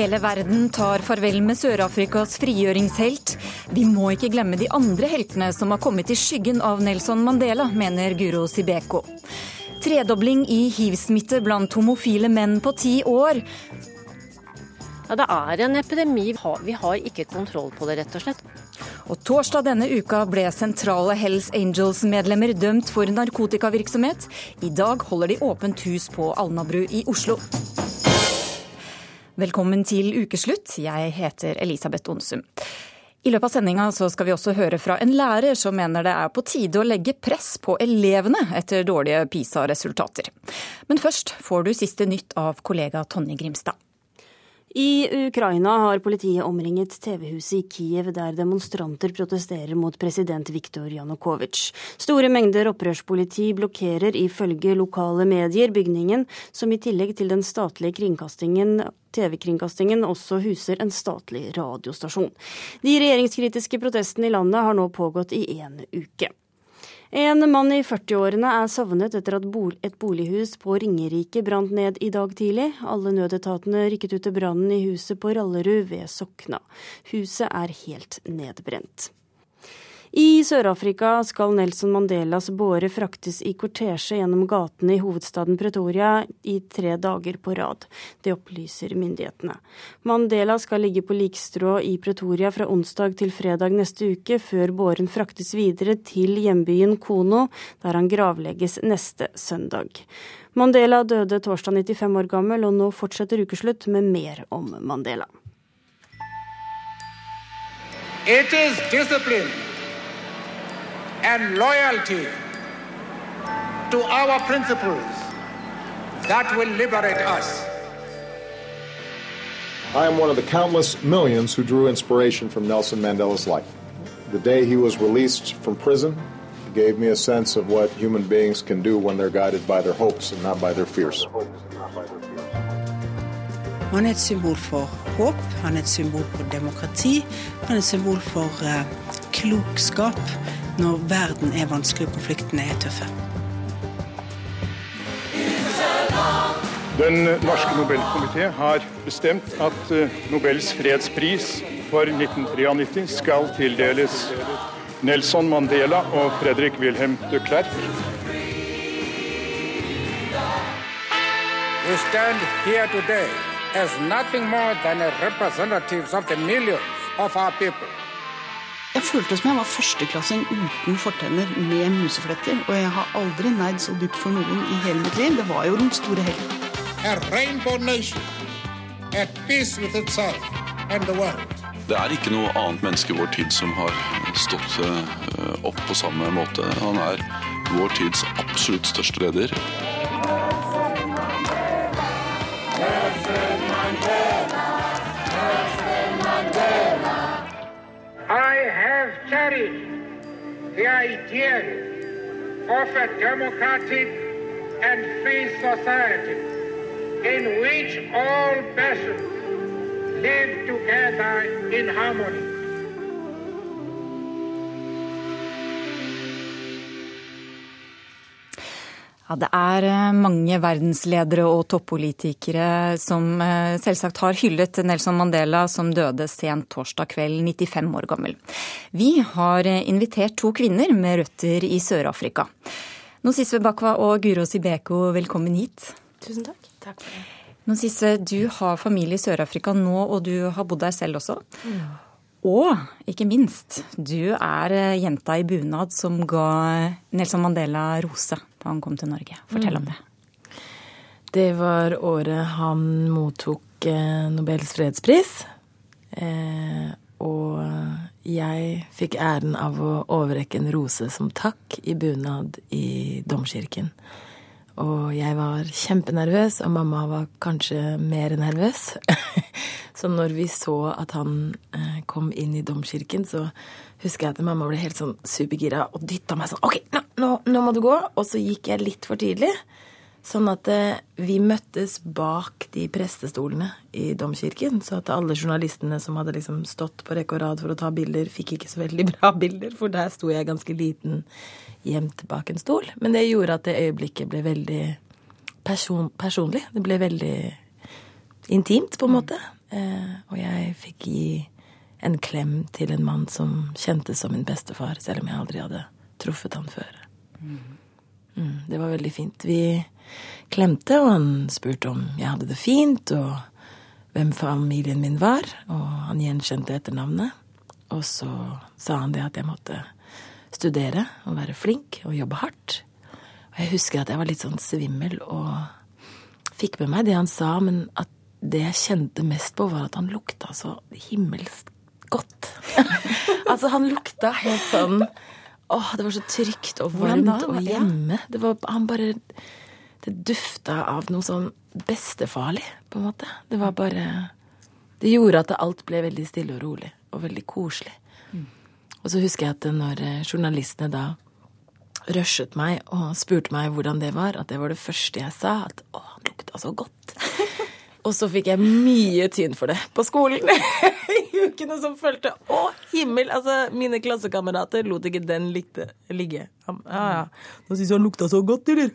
Hele verden tar farvel med Sør-Afrikas frigjøringshelt. Vi må ikke glemme de andre heltene som har kommet i skyggen av Nelson Mandela, mener Guro Sibeko. Tredobling i hiv-smitte blant homofile menn på ti år. Ja, Det er en epidemi. Vi har ikke kontroll på det, rett og slett. Og torsdag denne uka ble sentrale Hells Angels-medlemmer dømt for narkotikavirksomhet. I dag holder de åpent hus på Alnabru i Oslo. Velkommen til ukeslutt. Jeg heter Elisabeth Onsum. I løpet av sendinga skal vi også høre fra en lærer som mener det er på tide å legge press på elevene etter dårlige PISA-resultater. Men først får du siste nytt av kollega Tonje Grimstad. I Ukraina har politiet omringet TV-huset i Kiev, der demonstranter protesterer mot president Viktor Janukovitsj. Store mengder opprørspoliti blokkerer ifølge lokale medier bygningen, som i tillegg til den statlige kringkastingen TV-kringkastingen også huser en statlig radiostasjon. De regjeringskritiske protestene i landet har nå pågått i en uke. En mann i 40-årene er savnet etter at et bolighus på Ringerike brant ned i dag tidlig. Alle nødetatene rykket ut til brannen i huset på Rallerud ved Sokna. Huset er helt nedbrent. I Sør-Afrika skal Nelson Mandelas båre fraktes i kortesje gjennom gatene i hovedstaden Pretoria i tre dager på rad. Det opplyser myndighetene. Mandela skal ligge på likstrå i Pretoria fra onsdag til fredag neste uke, før båren fraktes videre til hjembyen Kono, der han gravlegges neste søndag. Mandela døde torsdag 95 år gammel, og nå fortsetter ukeslutt med mer om Mandela. It is discipline and loyalty to our principles that will liberate us. I am one of the countless millions who drew inspiration from Nelson Mandela's life. The day he was released from prison gave me a sense of what human beings can do when they're guided by their hopes and not by their fears. Han er et symbol for håp, han er et symbol for demokrati, han er et symbol for uh, klokskap når verden er vanskelig og konfliktene er tøffe. Den norske Nobelkomité har bestemt at eh, Nobels fredspris for 1993 skal tildeles Nelson Mandela og Fredrik Wilhelm de Klerk. We stand here today as nothing more than representatives of the millions of our people. Jeg følte som jeg var førsteklassing uten fortenner med musefletter. Og jeg har aldri neid så dypt for noen i hele mitt liv. Det var jo den store helten. Det er ikke noe annet menneske i vår tid som har stått eh, opp på samme måte. Han er vår tids absolutt største leder. Carried the idea of a democratic and free society in which all persons live together in harmony. Ja, Det er eh, mange verdensledere og toppolitikere som eh, selvsagt har hyllet Nelson Mandela, som døde sent torsdag kveld, 95 år gammel. Vi har eh, invitert to kvinner med røtter i Sør-Afrika. Nosisve Bakwa og Guro Sibeko, velkommen hit. Tusen takk. Takk for det. Nosisve, du har familie i Sør-Afrika nå, og du har bodd der selv også. Ja. Og ikke minst, du er jenta i bunad som ga Nelson Mandela rose da han kom til Norge. Fortell om mm. det. Det var året han mottok eh, Nobels fredspris. Eh, og jeg fikk æren av å overrekke en rose som takk i bunad i domkirken. Og jeg var kjempenervøs, og mamma var kanskje mer nervøs. så når vi så at han eh, kom inn i domkirken, så husker jeg at mamma ble helt sånn supergira og dytta meg sånn OK, nå, nå, nå, må du gå. Og så gikk jeg litt for tidlig. Sånn at eh, vi møttes bak de prestestolene i domkirken. Så at alle journalistene som hadde liksom stått på rekke og rad for å ta bilder, fikk ikke så veldig bra bilder, for der sto jeg ganske liten gjemt bak en stol. Men det gjorde at det øyeblikket ble veldig person personlig. Det ble veldig intimt, på en måte. Eh, og jeg fikk gi en klem til en mann som kjentes som min bestefar, selv om jeg aldri hadde truffet han før. Mm, det var veldig fint. Vi klemte, og han spurte om jeg hadde det fint, og hvem familien min var, og han gjenkjente etternavnet. Og så sa han det at jeg måtte studere og være flink og jobbe hardt. Og jeg husker at jeg var litt sånn svimmel og fikk med meg det han sa, men at det jeg kjente mest på, var at han lukta så himmelsk godt. altså, han lukta helt sånn Åh, det var så trygt og varmt og hjemme. Det var han bare Det dufta av noe sånn bestefarlig, på en måte. Det var bare Det gjorde at alt ble veldig stille og rolig og veldig koselig. Mm. Og så husker jeg at når eh, journalistene da rushet meg og spurte meg hvordan det var, at det var det første jeg sa. At å, han lukta så godt. Og så fikk jeg mye tyn for det på skolen i ukene som fulgte. Å, himmel! Altså, mine klassekamerater lot ikke den likte, ligge. Ja, ja. Nå syns jeg han lukta så godt, eller?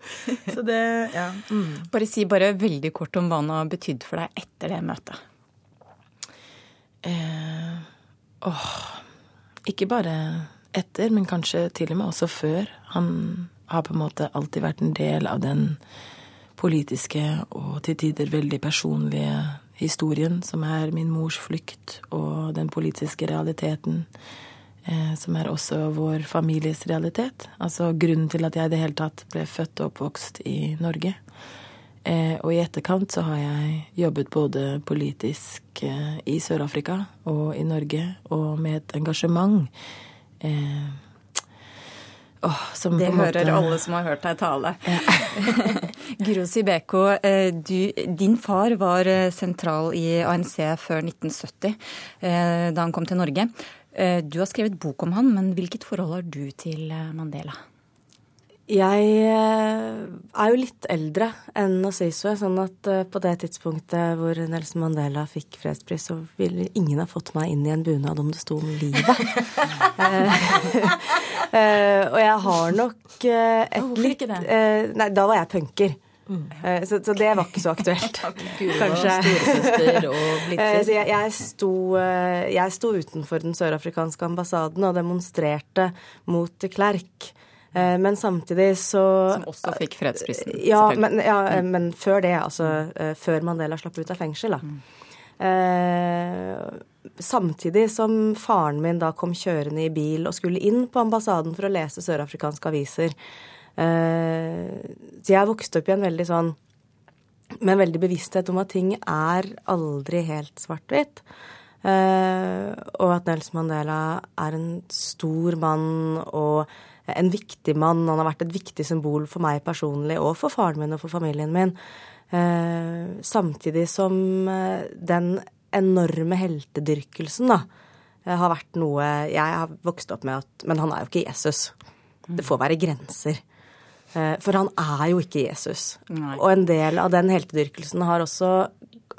så det, ja. Mm. Bare si bare veldig kort om hva han har betydd for deg etter det møtet. Eh, åh, ikke bare etter, men kanskje til og med også før. Han har på en måte alltid vært en del av den politiske og til tider veldig personlige historien som er min mors flukt, og den politiske realiteten eh, som er også vår families realitet. Altså grunnen til at jeg i det hele tatt ble født og oppvokst i Norge. Eh, og i etterkant så har jeg jobbet både politisk eh, i Sør-Afrika og i Norge, og med et engasjement eh, Oh, det hører måte... alle som har hørt deg tale. Ja. Guro Sibeko, du, din far var eh, sentral i ANC før 1970, eh, da han kom til Norge. Du har skrevet bok om han, men hvilket forhold har du til Mandela? Jeg eh, er jo litt eldre enn Nasiswe, sånn at eh, på det tidspunktet hvor Nelson Mandela fikk fredspris, så ville ingen ha fått meg inn i en bunad om det sto om livet. Eh, og jeg har nok et Hvorfor litt ikke det? Nei, da var jeg punker. Mm. Så, så, det var ikke så aktuelt. Kanskje. Og blitzer. Så jeg, jeg, sto, jeg sto utenfor den sørafrikanske ambassaden og demonstrerte mot Klerk. Eh, men samtidig så Som også fikk fredsprisen? Ja, men, ja, mm. men før det. Altså før Mandela slapp ut av fengsel, da. Mm. Eh, samtidig som faren min da kom kjørende i bil og skulle inn på ambassaden for å lese sørafrikanske aviser. Eh, så jeg vokste opp i en veldig sånn med en veldig bevissthet om at ting er aldri helt svart-hvitt. Eh, og at Nelson Mandela er en stor mann og en viktig mann. Han har vært et viktig symbol for meg personlig og for faren min og for familien min. Eh, samtidig som eh, den enorme heltedyrkelsen da, eh, har vært noe jeg har vokst opp med at Men han er jo ikke Jesus. Det får være grenser. For han er jo ikke Jesus. Nei. Og en del av den heltedyrkelsen har også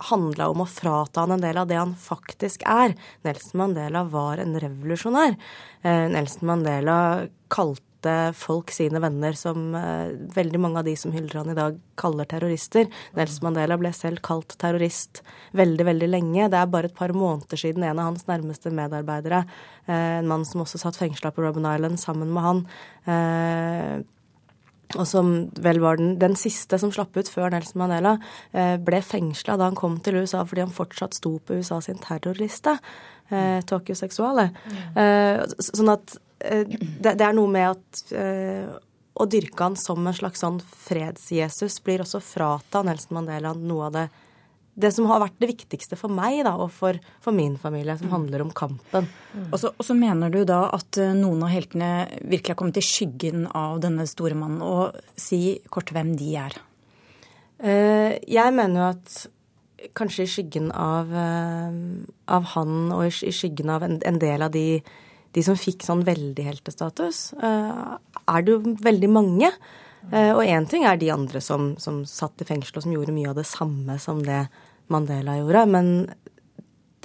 handla om å frata han en del av det han faktisk er. Nelson Mandela var en revolusjonær. Nelson Mandela kalte folk sine venner som eh, veldig mange av de som hyller han i dag, kaller terrorister. Nelson Mandela ble selv kalt terrorist veldig, veldig lenge. Det er bare et par måneder siden en av hans nærmeste medarbeidere, eh, en mann som også satt fengsla på Robben Island sammen med han, eh, og som vel var den, den, siste som slapp ut før Nelson Mandela, ble fengsla da han kom til USA fordi han fortsatt sto på USA sin terrorliste. Eh, Tokyo Seksuale. Mm. sånn at Eh, det, det, er noe med at eh, å dyrke han som en slags sånn freds-Jesus blir også frata Nelson Mandela noe av det det som har vært det viktigste for meg da, og for, for min familie, som mm. handler om kampen. Mm. Og, så, og, så, mener du da at eh, noen av heltene virkelig har kommet i skyggen av denne store mannen. Og si kort hvem de er. Uh, jeg mener jo at kanskje i skyggen av, uh, av han, og i, i skyggen av en, en del av de de som fikk sånn veldig heltestatus, eh, er det jo veldig mange. Eh, og én ting er de andre som, som satt i fengsel og som gjorde mye av det samme som det Mandela gjorde. Men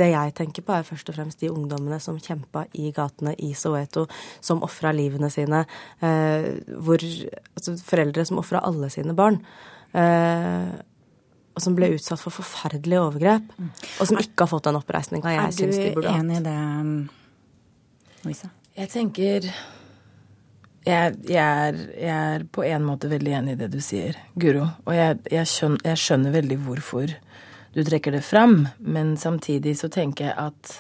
det jeg tenker på, er først og fremst de ungdommene som kjempa i gatene i Soweto, som ofra livene sine. Eh, hvor, altså foreldre som ofra alle sine barn. og som ble utsatt for forferdelige overgrep, og som ikke har fått den oppreisninga jeg syns de burde hatt. Er du enig i det, Louise? Jeg tenker jeg, jeg, er, jeg, er, på en måte veldig enig i det du sier, Guro. Og jeg, jeg, skjønner, skjønner veldig hvorfor du trekker det fram, men samtidig så tenker jeg at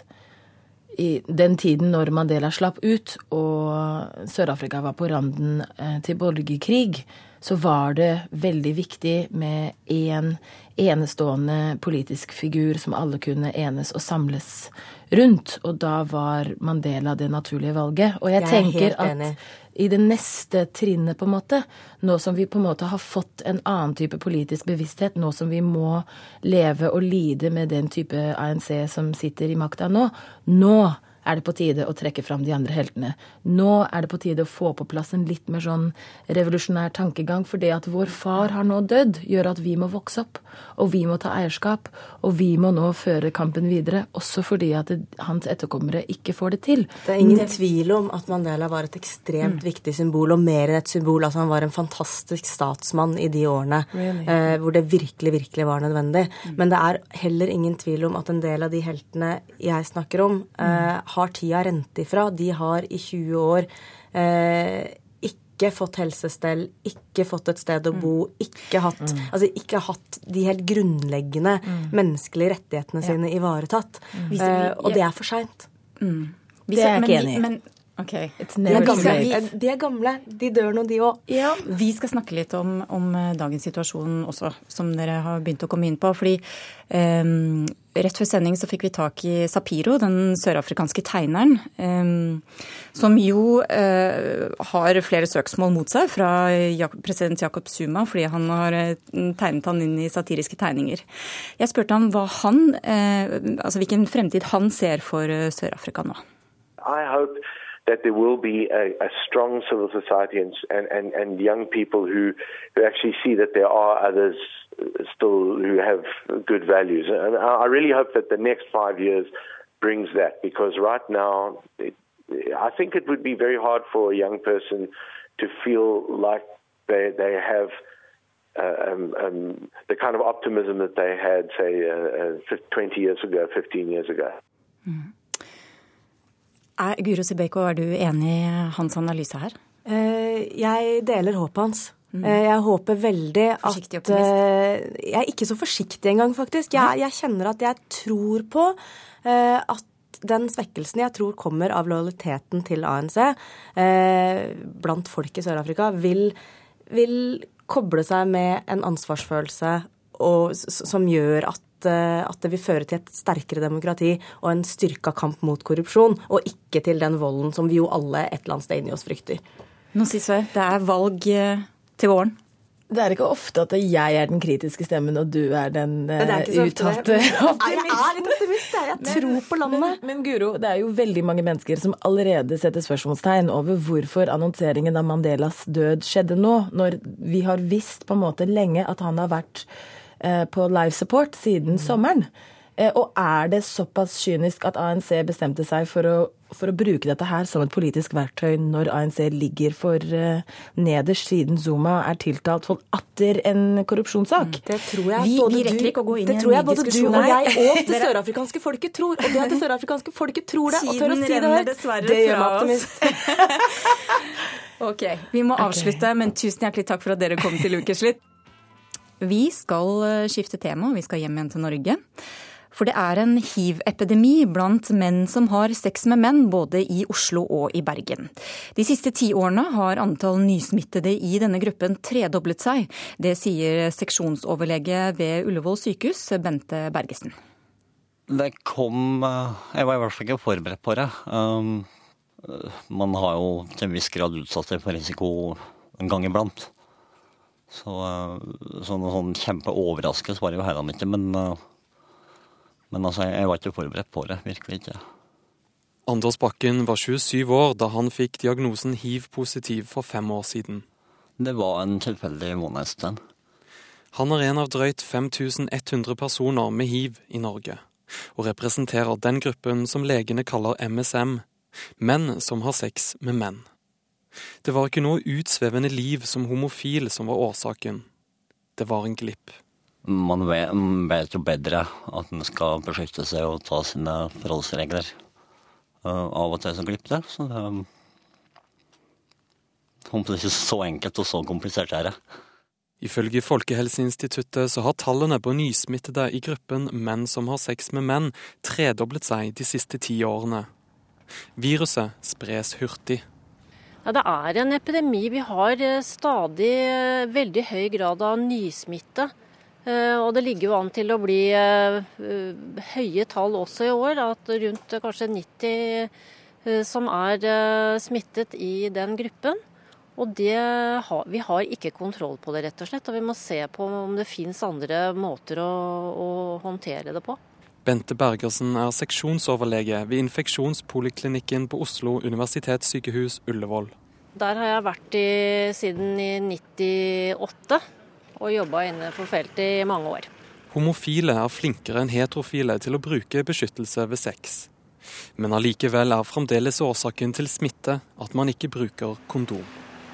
i den tiden når Mandela slapp ut og Sør-Afrika var på randen eh, til borgerkrig, så var det veldig viktig med én en enestående politisk figur som alle kunne enes og samles rundt. Og da var Mandela det naturlige valget. Og jeg, jeg tenker at i det neste trinnet, på en måte, nå som vi på en måte har fått en annen type politisk bevissthet, nå som vi må leve og lide med den type ANC som sitter i makta nå, nå er det på tide å trekke fram de andre heltene. Nå er det på tide å få på plass en litt mer sånn revolusjonær tankegang. For det at vår far har nå dødd, gjør at vi må vokse opp. Og vi må ta eierskap. Og vi må nå føre kampen videre. Også fordi at det, hans etterkommere ikke får det til. Det er ingen tvil om at Mandela var et ekstremt mm. viktig symbol, og mer enn et symbol. Altså han var en fantastisk statsmann i de årene really? eh, hvor det virkelig, virkelig var nødvendig. Mm. Men det er heller ingen tvil om at en del av de heltene jeg snakker om, eh, har tida rent ifra. De har i 20 år eh, ikke fått helsestell, ikke fått et sted å bo, mm. ikke hatt, mm. altså ikke hatt de helt grunnleggende mm. menneskelige rettighetene sine ja. ivaretatt. Mm. Eh, og det er for seint. Mm. Det er jeg ikke enig i. Okay. De, er gamle. de er gamle. De dør nå, de òg. Ja. Vi skal snakke litt om, om, eh, dagens situasjon også, som dere har begynt å komme inn på. fordi um, Rett før sending så fikk vi tak i Sapiro, den sørafrikanske tegneren, som jo uh, har flere søksmål mot seg fra president Jacob Zuma fordi han har tegnet han inn i satiriske tegninger. Jeg spurte ham han, uh, altså hvilken fremtid han ser for Sør-Afrika nå. I hope that there will be a, a strong civil society and, and, and, young people who, who actually see that there are others still who have good values. And I really hope that the next five years brings that because right now, it, I think it would be very hard for a young person to feel like they, they have uh, um, um, the kind of optimism that they had, say, uh, uh, 20 years ago, 15 years ago. Mm. Er, Guro Sibeko, er du enig i hans analyse her? Eh, jeg deler håpet hans. Mm. Eh, jeg håper veldig at optimist. Jeg er ikke så forsiktig engang, faktisk. Jeg, jeg, kjenner at jeg tror på at den svekkelsen jeg tror kommer av lojaliteten til ANC blant folk i Sør-Afrika, vil, vil, koble seg med en ansvarsfølelse og, som gjør at Eh, at, det vil føre til et sterkere demokrati og en styrka kamp mot korrupsjon, og ikke til den volden som vi jo alle et eller annet sted inni oss frykter. Nå sier det, det er valg eh, til våren. Det er ikke ofte at jeg er den kritiske stemmen, og du er den uh, uttalte optimist. Jeg er tror på landet. Men, men, Guro, det er jo veldig mange mennesker som allerede setter spørsmålstegn over hvorfor annonseringen av Mandelas død skjedde nå, når vi har visst på en måte lenge at han har vært Eh, på life support siden sommeren. Eh, og er det såpass kynisk at ANC bestemte seg for å, for å, bruke dette her som et politisk verktøy når ANC ligger for uh, nederst, siden Zuma er tiltalt for atter en korrupsjonssak? Mm, det tror jeg vi, både, vi du, det tror jeg både du og jeg og det sørafrikanske folket tror. Og det at det sørafrikanske folket tror det og tør å si det høyt, det gjør meg optimist. ok, vi må avslutte, men tusen hjertelig takk for at dere kom til Ukeslutt. Vi skal eh, skifte tema, vi skal hjem igjen til Norge. For det er en hiv-epidemi blant menn som har sex med menn, både i Oslo og i Bergen. De siste ti årene har antall nysmittede i denne gruppen tredoblet seg. Det sier seksjonsoverlege ved Ullevål sykehus, Bente Bergesen. Det kom eh, Jeg var i hvert fall ikke forberedt på det. Um, man har jo til en viss grad utsatt seg for risiko en gang iblant. Så, eh, så noen sånn kjempeoverraskelse var det jo heller ikke. Men, eh, men altså, jeg var ikke forberedt på det. Virkelig ikke. Anders Bakken var 27 år da han fikk diagnosen hiv-positiv for fem år siden. Det var en tilfeldig one Han er en av drøyt 5100 personer med hiv i Norge, og representerer den gruppen som legene kaller MSM, menn som har sex med menn. Det var ikke noe utsvevende liv som homofil som var årsaken. Det var en glipp. Man vet, vet, jo bedre at en skal beskytte seg og ta sine forholdsregler. Uh, av og til så glipper det. Så det er ikke så enkelt og så komplisert er det. Ifølge Folkehelseinstituttet så har tallene på nysmittede i gruppen menn som har sex med menn, tredoblet seg de siste ti årene. Viruset spres hurtig. Ja, Det er en epidemi. Vi har eh, stadig eh, veldig høy grad av nysmitte. Eh, og det ligger jo an til å bli høye tall også i år. At rundt kanskje 90 som er smittet i den gruppen. Og har, vi har ikke kontroll på det, rett og slett. Og vi må se på om det finnes andre måter å, å håndtere det på. Bente Bergersen er seksjonsoverlege ved infeksjonspoliklinikken på Oslo universitetssykehus Ullevål. Der har jeg vært i, siden i 98 og jobba innenfor feltet i mange år. Homofile er flinkere enn heterofile til å bruke beskyttelse ved sex. Men allikevel er fremdeles årsaken til smitte at man ikke bruker kondom.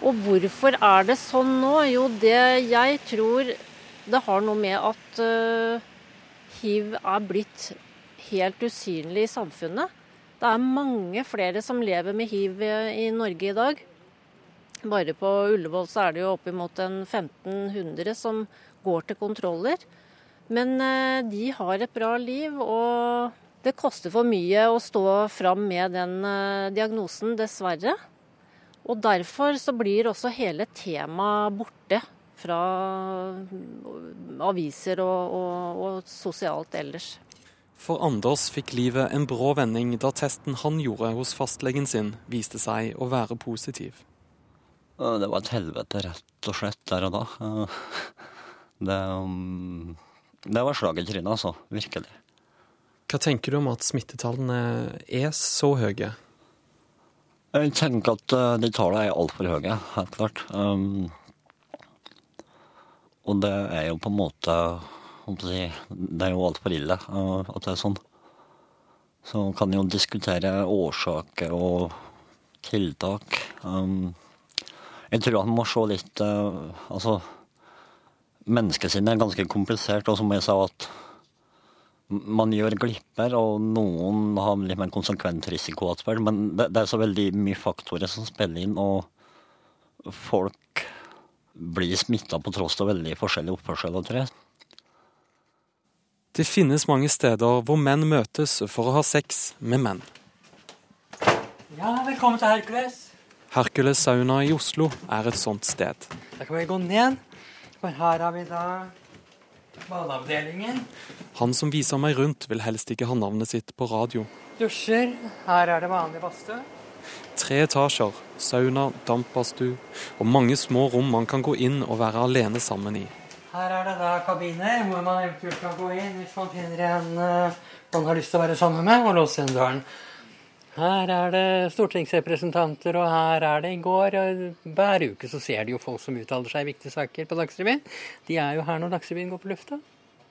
Og hvorfor er det sånn nå? Jo, det jeg tror det har noe med at uh, hiv er blitt helt usynlig i samfunnet. Det er mange flere som lever med hiv i Norge i dag. Bare på Ullevål så er det jo oppimot en 1500 som går til kontroller. Men uh, de har et bra liv, og det koster for mye å stå fram med den uh, diagnosen, dessverre. Og derfor så blir også hele temaet borte fra aviser og, og, og, sosialt ellers. For Anders fikk livet en brå vending da testen han gjorde hos fastlegen sin, viste seg å være positiv. Det var et helvete, rett og slett, der og da. Det, um, det var slag i trynet, altså. Virkelig. Hva tenker du om at smittetallene er så høye? Jeg tenker at eh, de tallene er altfor høye, helt klart. Um, og det er jo på en måte si, Det er jo altfor ille uh, at det er sånn. Så kan jo diskutere årsaker og tiltak. Um, jeg tror han må se litt uh, Altså, menneskesinnet er ganske komplisert, og som jeg sa at man gjør glipper, og noen har litt mer konsekvent risikoatferd. Men det, det, er så veldig mye faktorer som spiller inn, og folk blir smitta på tross av veldig forskjellig oppførsel, tror jeg. Det finnes mange steder hvor menn møtes for å ha sex med menn. Ja, velkommen til Hercules. Hercules sauna i Oslo er et sånt sted. Da kan vi gå ned, for her har vi da badeavdelingen. Han som viser meg rundt, vil helst ikke ha navnet sitt på radio. Dusjer. Her er det vanlig badstue. Tre etasjer, sauna, dampbadstue og mange små rom man kan gå inn og være alene sammen i. Her er det da kabiner hvor man eventuelt kan gå inn hvis man finner en uh, man har lyst til å være sammen med, og låse igjen døren. Her er det stortingsrepresentanter, og her er det i går. og Hver uke så ser de jo folk som uttaler seg i viktige saker på Dagsrevyen. De er jo her når Dagsrevyen går på lufta.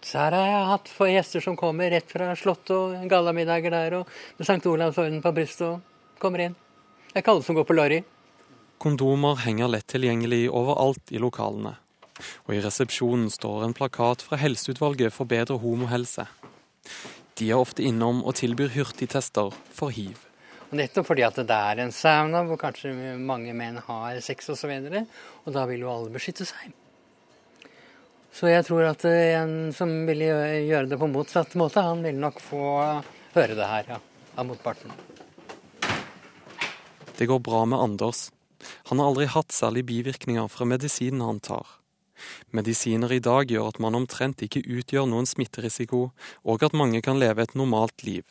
Så her har jeg hatt få gjester som kommer rett fra Slottet og gallamiddager der, og med St. Olavs orden på brystet og kommer inn. Det er ikke alle som går på Lorry. Kondomer henger lett tilgjengelig overalt i lokalene. Og i resepsjonen står en plakat fra Helseutvalget for bedre homohelse. De er ofte innom og tilbyr hurtigtester for hiv. Og nettopp fordi at det er en sauna hvor kanskje mange menn har sex osv. Og, så og da vil jo alle beskytte seg. Så jeg tror at en som ville gjøre det på motsatt måte, han vil nok få høre det her ja, av motparten. Det går bra med Anders. Han har aldri hatt særlig bivirkninger fra medisinen han tar. Medisiner i dag gjør at man omtrent ikke utgjør noen smitterisiko, og at mange kan leve et normalt liv.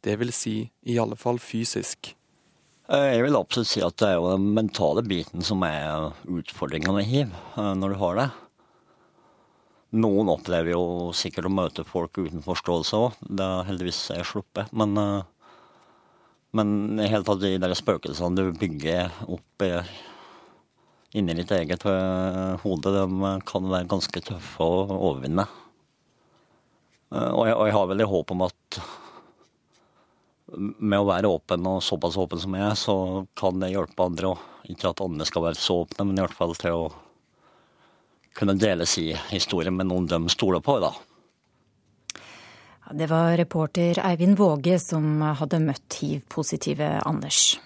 Det vil si i alle fall fysisk. Eh, jeg vil absolutt si at det er jo den mentale biten som er utfordringa med hiv, eh, når du har det. Noen opplever jo sikkert å møte folk uten forståelse òg. Det er heldigvis jeg sluppet. Men, eh, men i hele tatt de der spøkelsene du bygger opp inni ditt eget hode, de kan være ganske tøffe å overvinne. Og jeg, og jeg har veldig håp om at med å være åpen og såpass åpen som jeg er, så kan det hjelpe andre òg. Ikke at andre skal være så åpne, men i hvert fall til å kunne deles i historien med noen de stoler på. da. Det var reporter Eivind Våge som hadde møtt hiv-positive Anders.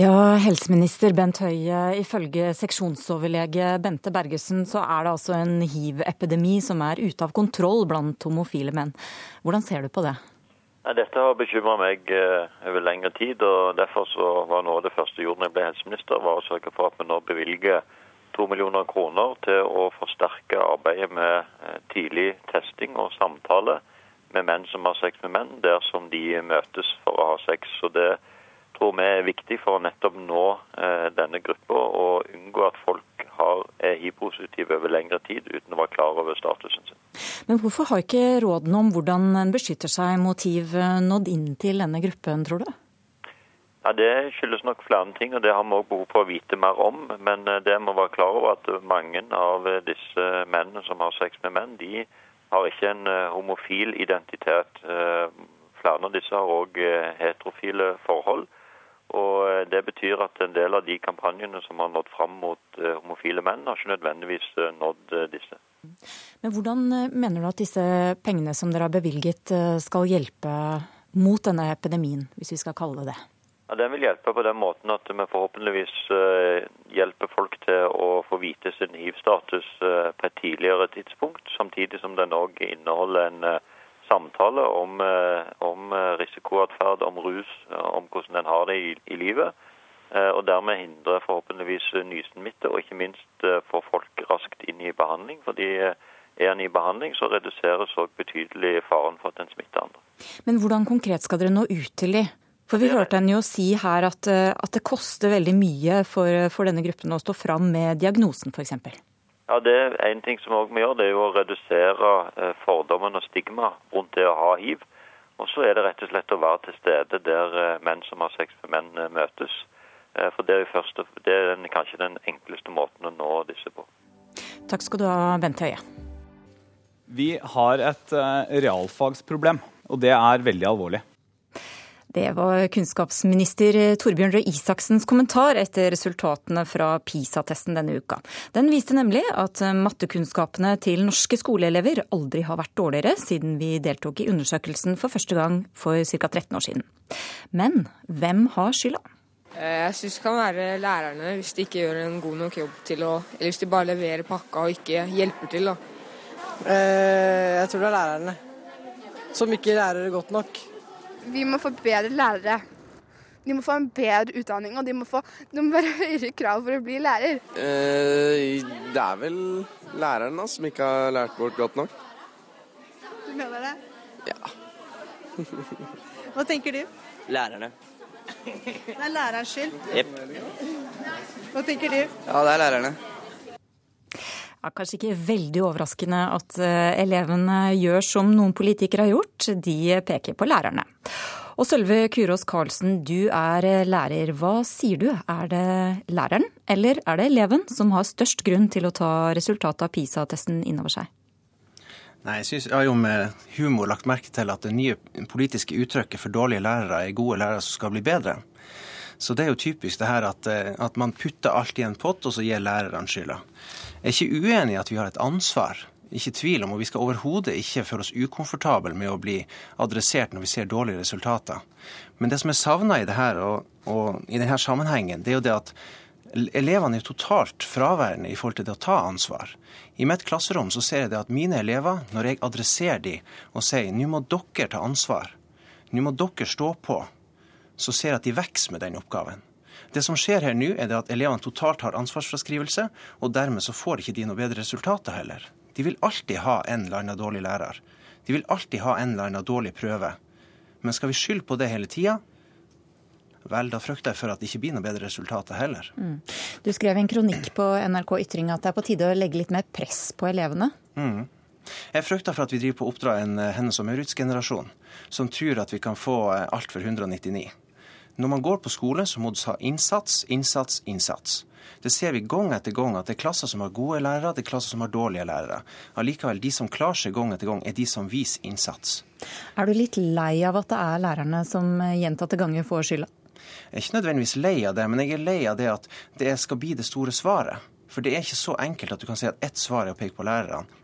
Ja, helseminister Bent Høie, ifølge seksjonsoverlege Bente Bergesen så er det altså en hiv-epidemi som er ute av kontroll blant homofile menn. Hvordan ser du på det? Dette har bekymra meg eh, over lengre tid. og Derfor så var noe av det første jeg gjorde da jeg ble helseminister, var å sørge for at vi nå bevilger to millioner kroner til å forsterke arbeidet med eh, tidlig testing og samtale med menn som har sex med menn, der som de møtes for å ha sex. Så det tror vi er viktig for å nettopp nå eh, denne gruppa og unngå at folk har, er hiv-positive over lengre tid uten å være klar over statusen sin. Men hvorfor har ikke rådene om hvordan en beskytter seg mot hiv eh, nådd inn til denne gruppen, tror du? Ja, Det skyldes nok flere ting, og det har vi òg behov for å vite mer om. Men eh, det må være klar over at mange av disse mennene som har sex med menn, de har ikke en homofil identitet. Flere av disse har òg heterofile forhold. Og Det betyr at en del av de kampanjene som har nådd fram mot homofile menn, har ikke nødvendigvis nådd disse. Men Hvordan mener du at disse pengene som dere har bevilget skal hjelpe mot denne epidemien, hvis vi skal kalle det det? Ja, Den vil hjelpe på den måten at vi forhåpentligvis hjelper folk til å få vite sin hiv-status på et tidligere tidspunkt, samtidig som den òg inneholder en samtale om, om risikoatferd, om rus, om hvordan en har det i, i livet. Og dermed hindre forhåpentligvis nysmitte, og ikke minst få folk raskt inn i behandling. fordi er en i behandling, så reduseres òg betydelig faren for at en smitter andre. Men hvordan konkret skal dere nå ut til de? For vi hørte henne jo si her at, eh, at det koster veldig mye for, for, denne gruppen å stå fram med diagnosen f.eks. Ja, det er En ting som vi gjør, det er jo å redusere eh, fordommen og stigma rundt det å ha hiv. Og så er det rett og slett å være til stede der eh, menn som har sex med menn, møtes. For det er, første, det er den, kanskje den enkleste måten å nå disse på. Takk skal du ha, Bent Høie. Vi har et realfagsproblem, og det er veldig alvorlig. Det var kunnskapsminister Torbjørn Røe Isaksens kommentar etter resultatene fra PISA-testen denne uka. Den viste nemlig at mattekunnskapene til norske skoleelever aldri har vært dårligere siden vi deltok i undersøkelsen for første gang for ca. 13 år siden. Men hvem har skylda? Eh, jeg syns det kan være lærerne hvis de ikke gjør en god nok jobb til å Eller hvis de bare leverer pakka og ikke hjelper til, da. Eh, jeg tror det er lærerne som ikke lærer godt nok vi må få bedre lærere. De må få en bedre utdanning, og de må få de må være høyere krav for å bli lærer. Eh, det er vel læreren da, som ikke har lært bort godt nok. Du mener det? Ja. Hva tenker du? Lærerne. Det er lærerens skyld? Jepp. Hva tenker du? Ja, det er lærerne. Ja, kanskje ikke veldig overraskende at eh, elevene gjør som noen politikere har gjort, de peker på lærerne. Og Sølve Kurås Karlsen, du er eh, lærer. Hva sier du? Er det læreren eller er det eleven som har størst grunn til å ta resultatet av PISA-testen innover seg? Nei, Jeg synes jeg har jo med humor lagt merke til at det nye politiske uttrykket for dårlige lærere er gode lærere som skal bli bedre. Så det er jo typisk det her at, eh, at man putter alt i en pott, og så gir lærerne skylda. Jeg er ikke uenig i at vi har et ansvar. Ikke tvil om, og Vi skal overhodet ikke føle oss ukomfortable med å bli adressert når vi ser dårlige resultater. Men det som er savna i det her, og, og i denne sammenhengen, det er jo det at elevene er totalt fraværende i forhold til det å ta ansvar. I mitt klasserom så ser jeg det at mine elever, når jeg adresserer dem og sier nå må dere ta ansvar, nå må dere stå på, så ser jeg at de vokser med den oppgaven. Det som skjer her nå, er at elevene totalt har ansvarsfraskrivelse, og dermed så får ikke de noe bedre resultater heller. De vil alltid ha en eller annen dårlig lærer. De vil alltid ha en eller annen dårlig prøve. Men skal vi skylde på det hele tida? Vel, da frykter jeg for at det ikke blir noe bedre resultater heller. Mm. Du skrev i en kronikk på NRK Ytring at det er på tide å legge litt mer press på elevene. Mm. Jeg frykter for at vi driver på å oppdra en eh, Hennes og Maurits-generasjon som tror at vi kan få eh, alt for 199. Når man går på skole, så må du ha innsats, innsats, innsats. Det ser vi gang etter gang, at det er klasser som har gode lærere, det er klasser som har dårlige lærere. Allikevel, de som klarer seg gang etter gang, er de som viser innsats. Er du litt lei av at det er lærerne som gjentatte ganger får skylda? Jeg er ikke nødvendigvis lei av det, men jeg er lei av det at det skal bli det store svaret. For det er ikke så enkelt at du kan si at ett svar er å peke på lærerne.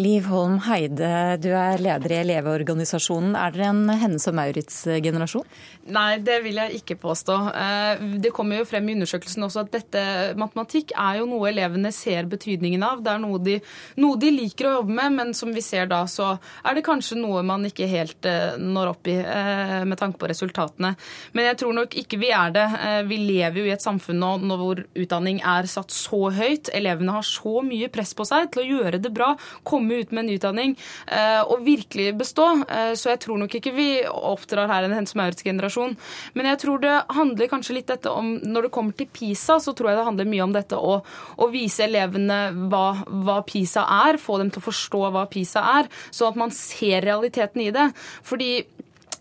Liv Holm Heide, du er leder i Elevorganisasjonen. Er dere en Hennes og Maurits-generasjon? Nei, det vil jeg ikke påstå. Eh, det kommer jo frem i undersøkelsen også at dette matematikk er jo noe elevene ser betydningen av. Det er noe de, noe de liker å jobbe med, men som vi ser da, så er det kanskje noe man ikke helt eh, når opp i eh, med tanke på resultatene. Men jeg tror nok ikke vi er det. Vi lever jo i et samfunn nå hvor utdanning er satt så høyt. Elevene har så mye press på seg til å gjøre det bra. komme komme ut med en utdanning eh, og virkelig bestå. Eh, så jeg tror nok ikke vi oppdrar her en Hense Maurits-generasjon. Men jeg tror det handler kanskje litt dette om Når det kommer til PISA, så tror jeg det handler mye om dette å, å vise elevene hva, hva, PISA er, få dem til å forstå hva PISA er, så at man ser realiteten i det. Fordi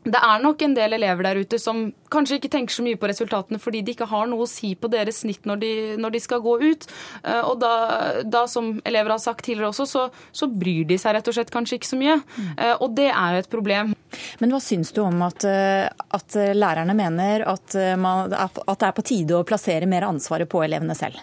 det er nok en del elever der ute som kanskje ikke tenker så mye på resultatene fordi de ikke har noe å si på deres snitt når de, når de skal gå ut. Eh, og da, da, som elever har sagt tidligere også, så, så, bryr de seg rett og slett kanskje ikke så mye. Mm. Og det er jo et problem. Men hva syns du om at, eh, at lærerne mener at, man, at det er på tide å plassere mer ansvaret på elevene selv?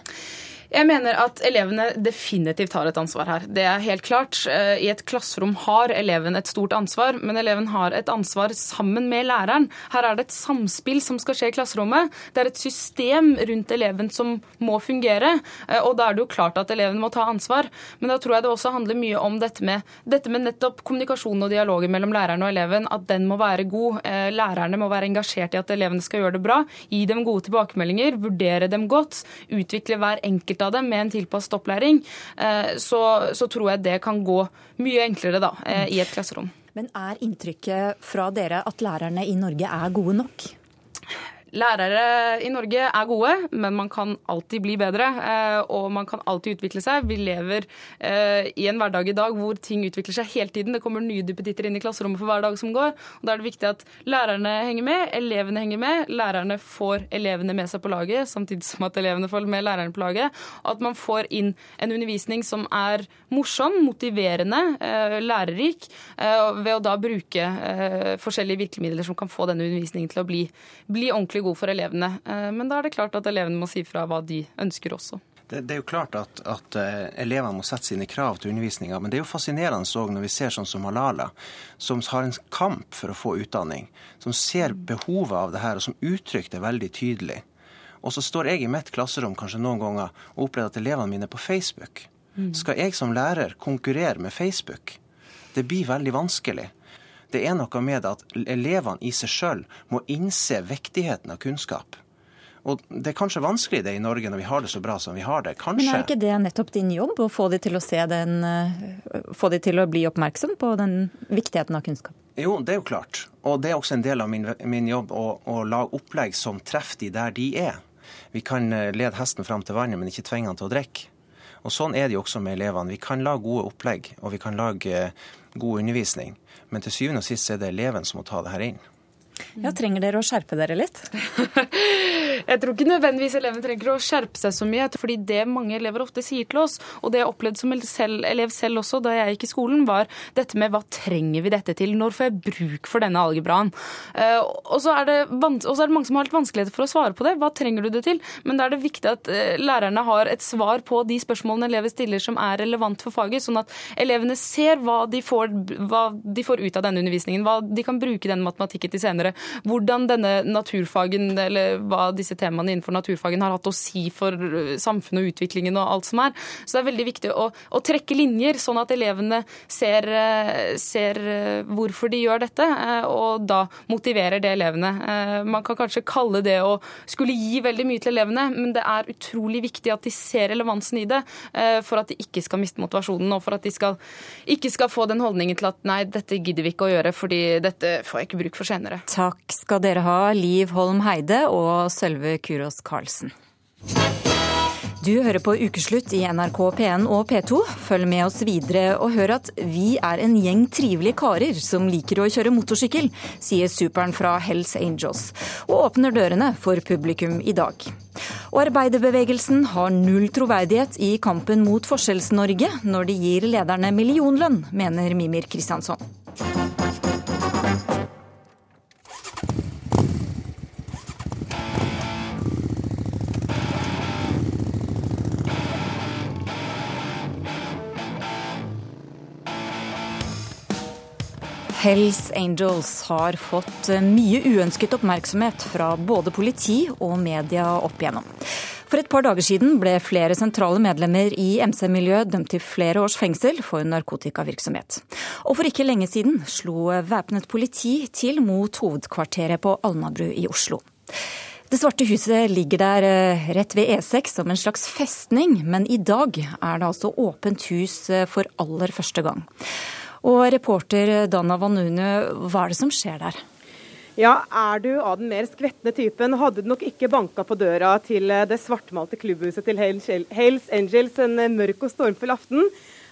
Jeg mener at elevene definitivt har et ansvar her. Det er helt klart. Eh, I et klasserom har eleven et stort ansvar, men eleven har et ansvar sammen med læreren. Her er det et samspill som skal skje i klasserommet. Det er et system rundt eleven som må fungere. Eh, og da er det jo klart at eleven må ta ansvar. Men da tror jeg det også handler mye om dette med, dette med nettopp kommunikasjon og dialogen mellom læreren og eleven. At den må være god. Eh, lærerne må være engasjert i at elevene skal gjøre det bra. Gi dem gode tilbakemeldinger, vurdere dem godt. Utvikle hver enkelt enkelt av dem med en tilpasset opplæring, eh, så, så, tror jeg det kan gå mye enklere da, eh, i et klasserom. Men er inntrykket fra dere at lærerne i Norge er gode nok? Lærere i Norge er gode, men man kan alltid bli bedre. Eh, og man kan alltid utvikle seg. Vi lever eh, i en hverdag i dag hvor ting utvikler seg hele tiden. Det kommer nye duppetitter inn i klasserommet for hver dag som går. og Da er det viktig at lærerne henger med, elevene henger med. Lærerne får elevene med seg på laget, samtidig som at elevene får med lærerne på laget. Og at man får inn en undervisning som er morsom, motiverende, eh, lærerik, ved å da bruke forskjellige virkemidler som kan få denne undervisningen til å bli, bli ordentlig ordentlig god for elevene. Eh, men da er det klart at elevene må si fra hva de ønsker også. Det, det er jo klart at, at uh, elevene må sette sine krav til undervisninga. Men det er jo fascinerende òg når vi ser sånn som Malala, som har en kamp for å få utdanning. Som ser behovet av det her, og som uttrykker det veldig tydelig. Og så står jeg i mitt klasserom kanskje noen ganger og opplever at elevene mine er på Facebook. Mm. Skal jeg som lærer konkurrere med Facebook? Det blir veldig vanskelig. Det er noe med at elevene i seg sjøl må innse viktigheten av kunnskap. Og Det er kanskje vanskelig det i Norge når vi har det så bra som vi har det. Kanskje. Men er ikke det nettopp din jobb, å få de til å se den, eh, få de til å bli oppmerksom på den viktigheten av kunnskap? Jo, det er jo klart. Og det er også en del av min, min jobb å, å, lage opplegg som treffer de der de er. Vi kan eh, lede hesten fram til vannet, men ikke tvinge han til å drikke. Og Sånn er det jo også med elevene. Vi kan lage gode opplegg, og vi kan lage eh, god undervisning. Men til syvende og sist er det eleven som må ta det her inn. Ja, Trenger dere å skjerpe dere litt? jeg tror ikke nødvendigvis elevene trenger å skjerpe seg så mye. fordi det mange elever ofte sier til oss, og det jeg opplevde som elev selv også da jeg gikk i skolen, var dette med hva trenger vi dette til? Når får jeg bruk for denne algebraen? Uh, og, så er er det mange som har litt vanskeligheter for å svare på det. Hva trenger du det til? Men da er det viktig at uh, lærerne har et svar på de spørsmålene elever stiller som er relevant for faget, sånn at elevene ser hva de får, hva de får ut av denne undervisningen, hva de kan bruke den matematikken til senere hvordan denne naturfagen, eller hva disse temaene innenfor naturfagen har hatt å si for øh, samfunnet og utviklingen og alt som er. Så det er veldig viktig å, å trekke linjer, sånn at elevene ser, øh, ser, øh, hvorfor de gjør dette, og da motiverer det elevene. Man kan kanskje kalle det å skulle gi veldig mye til elevene, men det er utrolig viktig at de ser relevansen i det, for at de ikke skal miste motivasjonen, og for at de skal, ikke skal få den holdningen til at nei, dette gidder vi ikke å gjøre, fordi dette får jeg ikke bruk for senere. Takk skal dere ha, Liv Holm Heide og Sølve Kurås Karlsen. Du hører på Ukeslutt i NRK P1 og P2. Følg med oss videre og hør at vi er en gjeng trivelige karer som liker å kjøre motorsykkel, sier superen fra Hells Angels, og åpner dørene for publikum i dag. Og arbeiderbevegelsen har null troverdighet i kampen mot Forskjells-Norge når de gir lederne millionlønn, mener Mimir Kristjansson. Hells Angels har fått mye uønsket oppmerksomhet fra både politi og media opp igjennom. For et par dager siden ble flere sentrale medlemmer i MC-miljøet dømt til flere års fengsel for narkotikavirksomhet. Og for ikke lenge siden slo væpnet politi til mot hovedkvarteret på Alnabru i Oslo. Det svarte huset ligger der eh, rett ved E6 som en slags festning, men i dag er det altså åpent hus eh, for aller første gang. Og reporter Dana Vanunu, hva er det som skjer der? Ja, er du av den mer skvetne typen, hadde du nok ikke banka på døra til eh, det svartmalte klubbhuset til Hales Angels en eh, mørk og stormfull aften.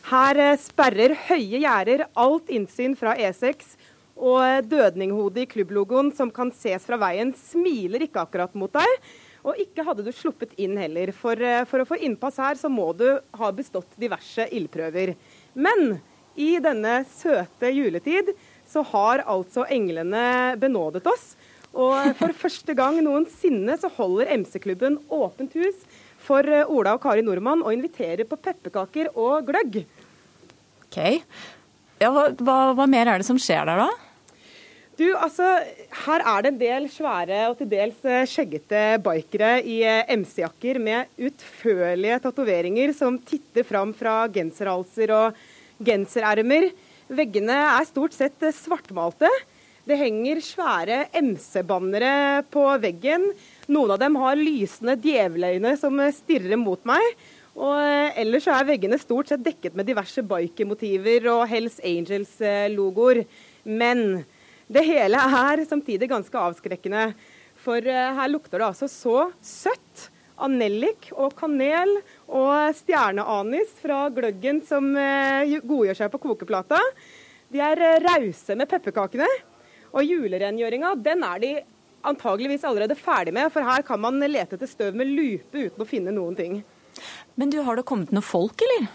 Her eh, sperrer høye gjerder alt innsyn fra E6, og dødninghodet i klubblogoen som kan ses fra veien, smiler ikke akkurat mot deg. Og ikke hadde du sluppet inn heller, for for å få innpass her så må du ha bestått diverse ildprøver. Men i denne søte juletid så har altså englene benådet oss. Og for første gang noensinne så holder MC-klubben åpent hus for eh, Ola og Kari Nordmann og inviterer på pepperkaker og gløgg. Ok. Ja, hva, hva, mer er det som skjer der, da? Du, altså, Her er det en del svære og til dels eh, skjeggete bikere i eh, MC-jakker med utførlige tatoveringer som titter fram fra genserhalser og genserermer. Veggene er stort sett svartmalte. Det henger svære MC-bannere på veggen. Noen av dem har lysende djeveløyne som stirrer mot meg. Og ellers er veggene stort sett dekket med diverse bikermotiver og Hells Angels-logoer. Men det hele er samtidig ganske avskrekkende. For eh, her lukter det altså så søtt av nellik og kanel og stjerneanis fra gløggen som eh, godgjør seg på kokeplata. De er eh, rause med pepperkakene. Og julerengjøringa, den er de antageligvis allerede ferdig med, for her kan man lete etter støv med lupe uten å finne noen ting. Men du, har det kommet noen folk, eller?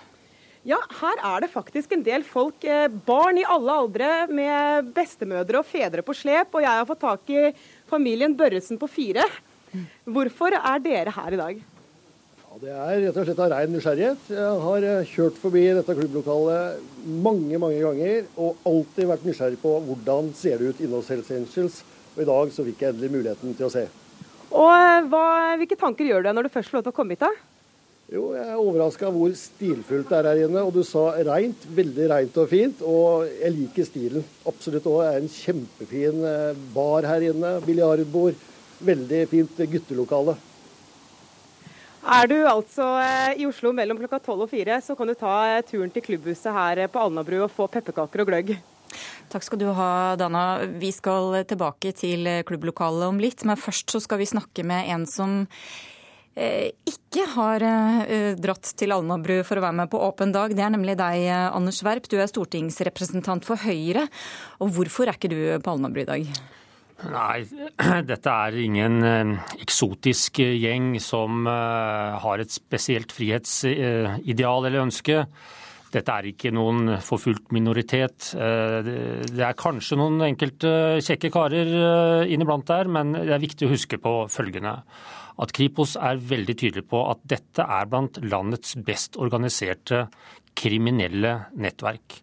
Ja, her er det faktisk en del folk. Eh, barn i alle aldre med bestemødre og fedre på slep. Og jeg har fått tak i familien Børresen på fire. Hvorfor er dere her i dag? Ja, det er rett og slett av rein nysgjerrighet. Jeg har eh, kjørt forbi dette klubblokalet mange mange ganger og alltid vært nysgjerrig på hvordan ser det ut inne hos Hells Angels. Og i dag så fikk jeg endelig muligheten til å se. Og eh, hva, Hvilke tanker gjør du deg når du først får lov til å komme hit? da? Jo, Jeg er overraska hvor stilfullt det er her inne. Og du sa reint, veldig reint og fint. Og jeg liker stilen. Absolutt òg. Det er en kjempefin eh, bar her inne. Biljardbord veldig fint guttelokale. Er du altså eh, i Oslo mellom klokka tolv og fire, så kan du ta eh, turen til klubbhuset her eh, på Alnabru og få pepperkaker og gløgg. Takk skal du ha, Dana. Vi skal tilbake til klubblokalet om litt, men først så skal vi snakke med en som ikke har dratt til Alnabru for å være med på åpen dag. Det er nemlig deg, Anders Werp. Du er stortingsrepresentant for Høyre. Og hvorfor er ikke du på Alnabru i dag? Nei, dette er ingen eh, eksotisk gjeng som eh, har et spesielt frihetsideal eller ønske. Dette er ikke noen forfulgt minoritet. Eh, det er kanskje noen enkelte kjekke karer inniblant der, men det er viktig å huske på følgende. At Kripos er veldig tydelig på at dette er blant landets best organiserte kriminelle nettverk.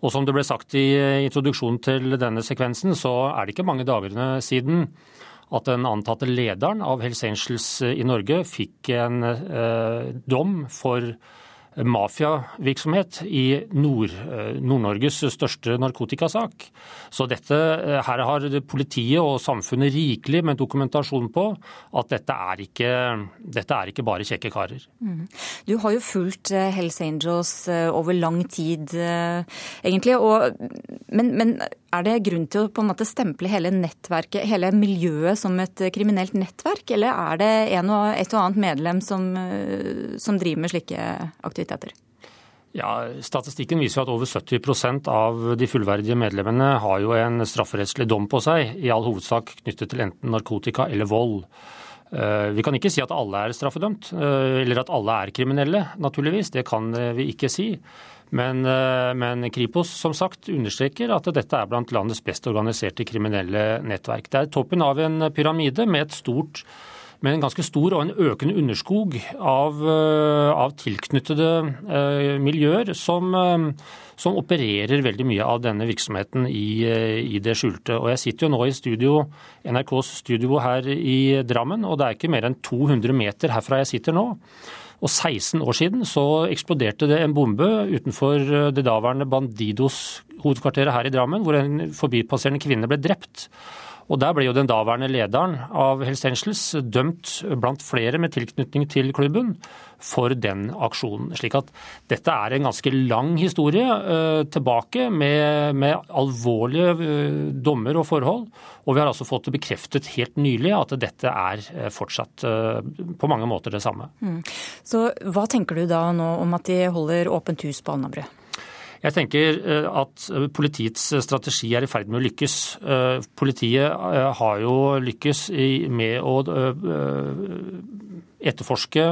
Og som det ble sagt i introduksjonen til denne sekvensen, så er det ikke mange dagene siden at den antatte lederen av Hells Angels i Norge fikk en eh, dom for mafiavirksomhet i Nord-Norges Nord største narkotikasak. Så dette, eh, her har politiet og samfunnet rikelig med dokumentasjon på at dette er ikke, dette er ikke bare kjekke karer. Mm. Du har jo fulgt eh, Hells Angels eh, over lang tid, egentlig. Og, men, men, er det grunn til å på en måte stemple hele nettverket, hele miljøet, som et kriminelt nettverk? Eller er det en og, et og annet medlem som, som driver med slike aktiviteter? Aktiviteter? Ja, Statistikken viser at over 70% av de fullverdige medlemmene har jo en strafferettslig dom på seg, i all hovedsak knyttet til enten narkotika eller vold. Eh, vi kan ikke si at alle er straffedømt, eh, eller at alle er kriminelle, naturligvis. Det kan vi ikke si. Men, eh, men, Kripos som sagt understreker at dette er blant landets best organiserte kriminelle nettverk. Det er toppen av en pyramide med et stort med en ganske stor og en økende underskog av, av tilknyttede miljøer som, som, opererer veldig mye av denne virksomheten i, i, det skjulte. Og Jeg sitter jo nå i studio, NRKs studio her i Drammen, og det er ikke mer enn 200 meter herfra jeg sitter nå. Og 16 år siden så eksploderte det en bombe utenfor det daværende Bandidos hovedkvarteret her i Drammen, hvor en forbipasserende kvinne ble drept. Og Der ble jo den daværende lederen av Hells Angels dømt blant flere med tilknytning til klubben for den aksjonen. Slik at dette er en ganske lang historie uh, tilbake med, med alvorlige uh, dommer og forhold. Og vi har altså fått det bekreftet helt nylig at dette er uh, fortsatt på mange måter det samme. Mm. Så hva tenker du da nå om at de holder åpent hus på Alnabru? Jeg tenker eh, at eh, politiets eh, strategi er i ferd med å lykkes. Politiet har jo lykkes med å etterforske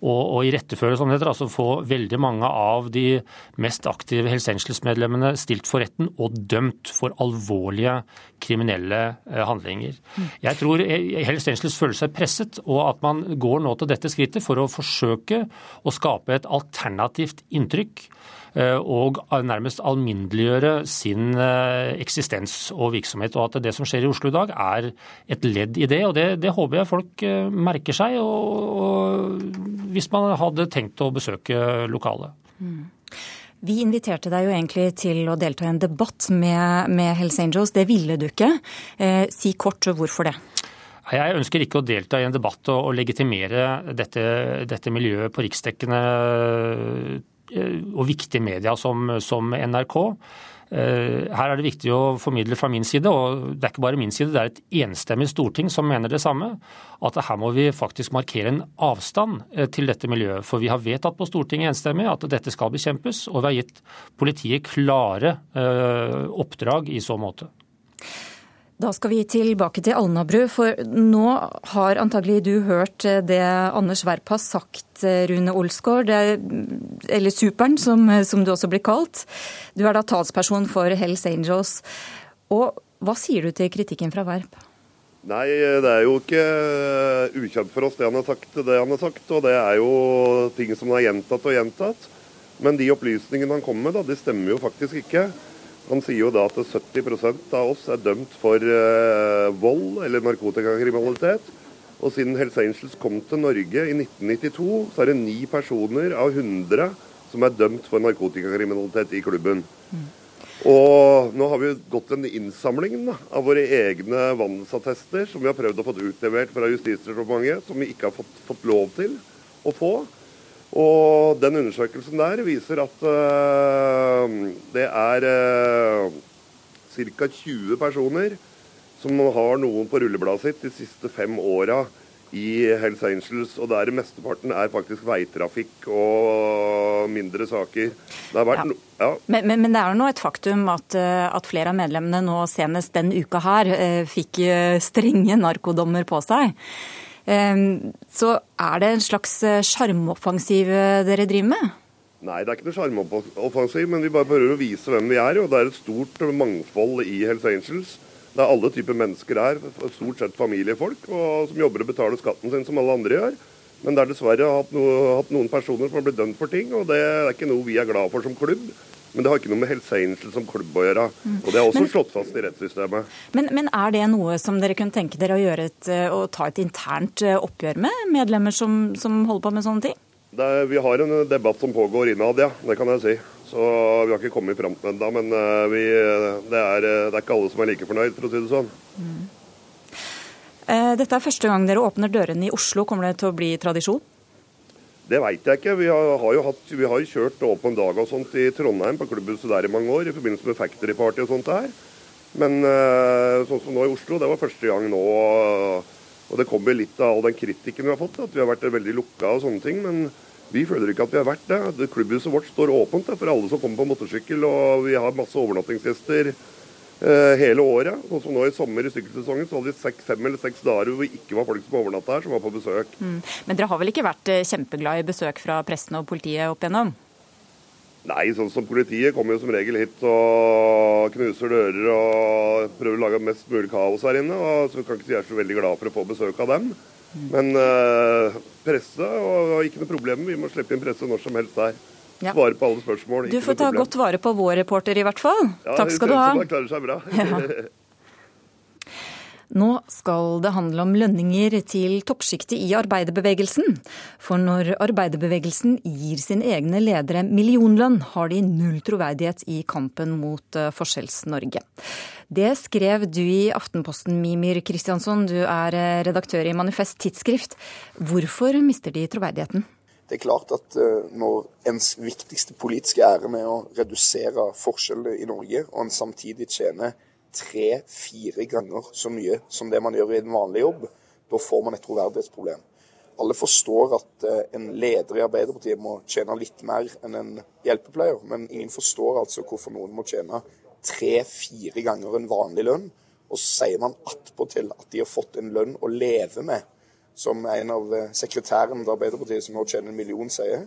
og, og iretteføre, som det. Altså få veldig mange av de mest aktive Hells Angels-medlemmene stilt for retten og dømt for alvorlige kriminelle handlinger. Mm. Jeg tror Hells Angels føler seg presset, og at man går nå til dette skrittet for å forsøke å skape et alternativt inntrykk Eh, og nærmest alminneliggjøre sin eh, eksistens og virksomhet. Og at det som skjer i Oslo i dag er et ledd i det. Og det, det håper jeg folk eh, merker seg, og, og hvis man hadde tenkt å besøke lokalet. Mm. Vi inviterte deg jo egentlig til å delta i en debatt med, med Hells Angels. Det ville du ikke. Eh, si kort hvorfor det. Jeg ønsker ikke å delta i en debatt og, og legitimere dette, dette miljøet på riksdekkende Eh, og viktige media som, som NRK. Eh, her er det viktig å formidle fra min side, og det er ikke bare min side, det er et enstemmig storting som mener det samme, at her må vi faktisk markere en avstand eh, til dette miljøet. For vi har vedtatt på Stortinget enstemmig at dette skal bekjempes, og vi har gitt politiet klare oppdrag i så måte. Da skal vi tilbake til Alnabru, for nå har antagelig du hørt det Anders Werp har sagt, Rune Olsgaard, eller Superen, som, som, du også blir kalt. Du er da talsperson for Hells Angels. Og hva sier du til kritikken fra Werp? Nei, det er jo ikke ukjent for oss det han har sagt, det han har sagt. Og det er jo ting som har gjentatt og gjentatt. Men de opplysningene han kommer med, da, de stemmer jo faktisk ikke. Han sier jo da at 70% av oss er dømt for eh, vold eller narkotikakriminalitet. Og siden Hells Angels kom til Norge i 1992, så er det ni personer av 100 som er dømt for narkotikakriminalitet i klubben. Mm. Og nå har vi gått en innsamling da, av våre egne vandelsattester, som vi har prøvd å få utlevert fra Justisdepartementet, som vi ikke har fått, fått lov til å få. Og den undersøkelsen der viser at uh, det er uh, ca. 20 personer som har noen på rullebladet sitt de siste fem åra i Hells Angels, og der mesteparten er faktisk veitrafikk og mindre saker. Ja. no, ja. men, men, men, det er nå et faktum at, eh, at, flere av medlemmene nå senest den uka her fikk strenge narkodommer på seg. Ehm, så er det en slags eh, sjarmoffensiv eh, dere driver med? Nei, det er ikke noe sjarmoffensiv, men vi bare prøver å vise hvem vi er. Og det er et stort mangfold i Hells Angels. Det er alle typer mennesker her, stort sett familiefolk, og som jobber og betaler skatten sin som alle andre gjør. Men det er dessverre hatt, no, hatt noen personer som har blitt dømt for ting, og det er ikke noe vi er glad for som klubb. Men det har ikke noe med Hells som klubb å gjøre. Mm. Og det er også men, slått fast i rettssystemet. Men, men, er det noe som dere kunne tenke dere å gjøre et, å ta et internt eh, oppgjør med medlemmer som, som holder på med sånne ting? Er, vi har en debatt som pågår innad, ja. Det kan jeg si. Så vi har ikke kommet fram til den ennå. Men eh, vi, det, er, det, er, ikke alle som er like fornøyd, for å si det sånn. Mm. Dette er første gang dere åpner dørene i Oslo. Kommer det til å bli tradisjon? Det veit jeg ikke. Vi har, har, jo hatt, vi har kjørt åpen dag og sånt i Trondheim, på klubbhuset der i mange år, i forbindelse med Factory Party og sånt der. Men uh, sånn som nå i Oslo, det var første gang nå. Og det kommer litt av all den kritikken vi har fått, at vi har vært veldig lukka og sånne ting. Men vi føler ikke at vi har vært det. Klubbhuset vårt står åpent for alle som kommer på motorsykkel, og vi har masse overnattingsgjester. Eh, hele året. Sånn som nå I sommer i sykkelsesongen så hadde vi seks, fem eller seks dager hvor det ikke var folk som overnatta her, som var på besøk. Mm. Men dere har vel ikke vært eh, kjempeglad i besøk fra pressen og politiet opp igjennom? Nei, sånn som politiet kommer jo som regel hit og knuser dører og prøver å lage mest mulig kaos her inne. og Så kan ikke si jeg er så veldig glad for å få besøk av dem. Men uh, presse og ikke noe problem. Vi må slippe inn presse når som helst der. Ja. Svare på alle spørsmål. Du får ta godt vare på vår reporter i hvert fall. Ja, Takk skal du ha. Ja, klarer seg bra. Ja. Nå skal det handle om lønninger til toppsjiktet i arbeiderbevegelsen. For når arbeiderbevegelsen gir sine egne ledere millionlønn, har de null troverdighet i kampen mot eh, Forskjells-Norge. Det skrev du i Aftenposten, Mimir Kristiansson. Du er eh, redaktør i Manifest Tidsskrift. Hvorfor mister de troverdigheten? Det er klart at eh, når ens viktigste politiske ærend er å redusere forskjeller i Norge, og en samtidig tjener tre-fire ganger så mye som det man gjør i en vanlig jobb, da får man et troverdighetsproblem. Alle forstår at eh, en leder i Arbeiderpartiet må tjene litt mer enn en hjelpepleier, men ingen forstår altså hvorfor noen må tjene tre-fire ganger en vanlig lønn. Og så sier man attpåtil at de har fått en lønn å leve med, som en av eh, sekretærene til Arbeiderpartiet som nå tjener en million, sier.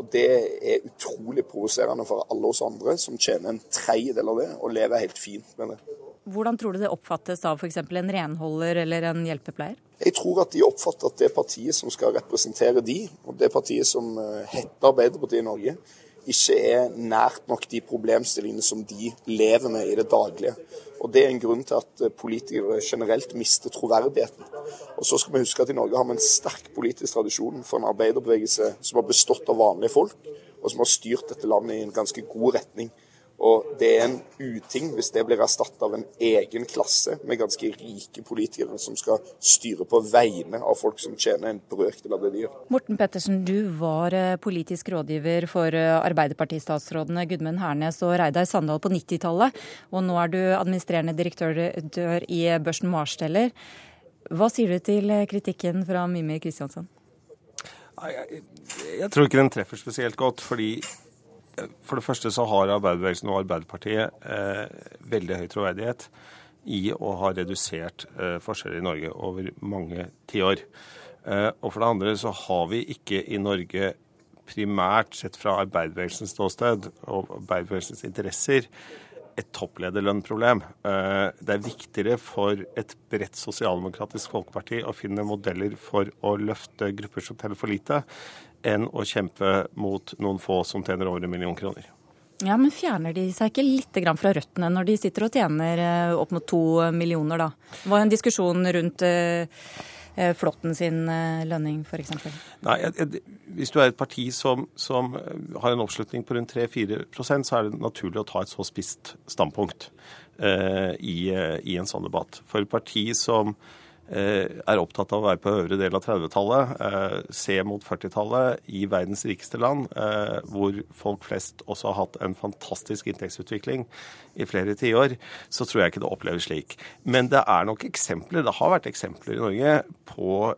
Og Det er utrolig provoserende for alle oss andre som tjener en tredjedel av det, og lever helt fint med det. Hvordan tror du det oppfattes av f.eks. en renholder eller en hjelpepleier? Jeg tror at de oppfatter at det partiet som skal representere de, og det partiet som eh, heter Arbeiderpartiet i Norge, ikke er nært nok de problemstillingene som de lever med i det daglige. Og Det er en grunn til at eh, politikere generelt mister troverdigheten. Og så skal vi huske at I Norge har vi en sterk politisk tradisjon for en arbeiderbevegelse som har bestått av vanlige folk, og som har styrt dette landet i en ganske god retning. Og det er en uting hvis det blir erstatta av en egen klasse med ganske rike politikere som skal styre på vegne av folk som tjener en brøkdel av det de gjør. Morten Pettersen, du var eh, politisk rådgiver for eh, Arbeiderpartistatsrådene Gudmund Hernes og Reidar Sandal på 90-tallet, og nå er du administrerende direktør i børsen Marsteller. Hva sier du til kritikken fra Mimir Jeg, Jeg, jeg tror ikke den treffer spesielt godt, fordi for det første så har arbeiderbevegelsen og Arbeiderpartiet eh, veldig høy troverdighet i å ha redusert eh, forskjeller i Norge over mange tiår. Eh, og for det andre så har vi ikke i Norge primært sett fra arbeiderbevegelsens ståsted og arbeiderbevegelsens interesser et topplederlønnproblem. Eh, det er viktigere for et bredt sosialdemokratisk folkeparti å finne modeller for å løfte grupper som teller for lite, enn å kjempe mot noen få som tjener over en million kroner. Ja, Men fjerner de seg ikke litt fra røttene når de sitter og tjener eh, opp mot to millioner, da? Det var en diskusjon rundt eh, eh, Flåtten sin lønning, f.eks. Nei, Hvis du er et parti som, som har en oppslutning på rundt 3-4% så er det naturlig å ta et så spisst standpunkt eh, i, i, en sånn debatt. For et parti som er opptatt av å være på øvre del av 30-tallet, eh, se mot 40-tallet i verdens rikeste land, eh, hvor folk flest også har hatt en fantastisk inntektsutvikling i flere tiår, så tror jeg ikke det oppleves slik. Men det er nok eksempler, det har vært eksempler i Norge på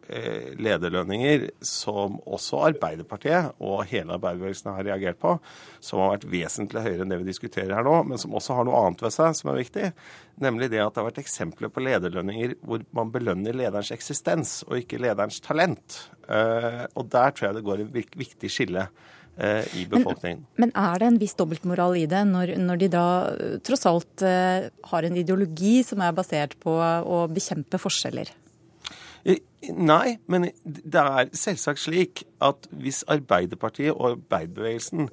lederlønninger som også Arbeiderpartiet og hele arbeiderbevegelsen har reagert på, som har vært vesentlig høyere enn det vi diskuterer her nå, men som også har noe annet ved seg som er viktig. Nemlig det at det har vært eksempler på lederlønninger hvor man belønner lederens eksistens og ikke lederens talent. Eh, og der tror jeg det går en viktig skille eh, i befolkningen. Men, men, er det en viss dobbeltmoral i det, når, når de da eh, tross alt har en ideologi som er basert på å bekjempe forskjeller? Nei, men det er selvsagt slik at hvis Arbeiderpartiet og arbeiderbevegelsen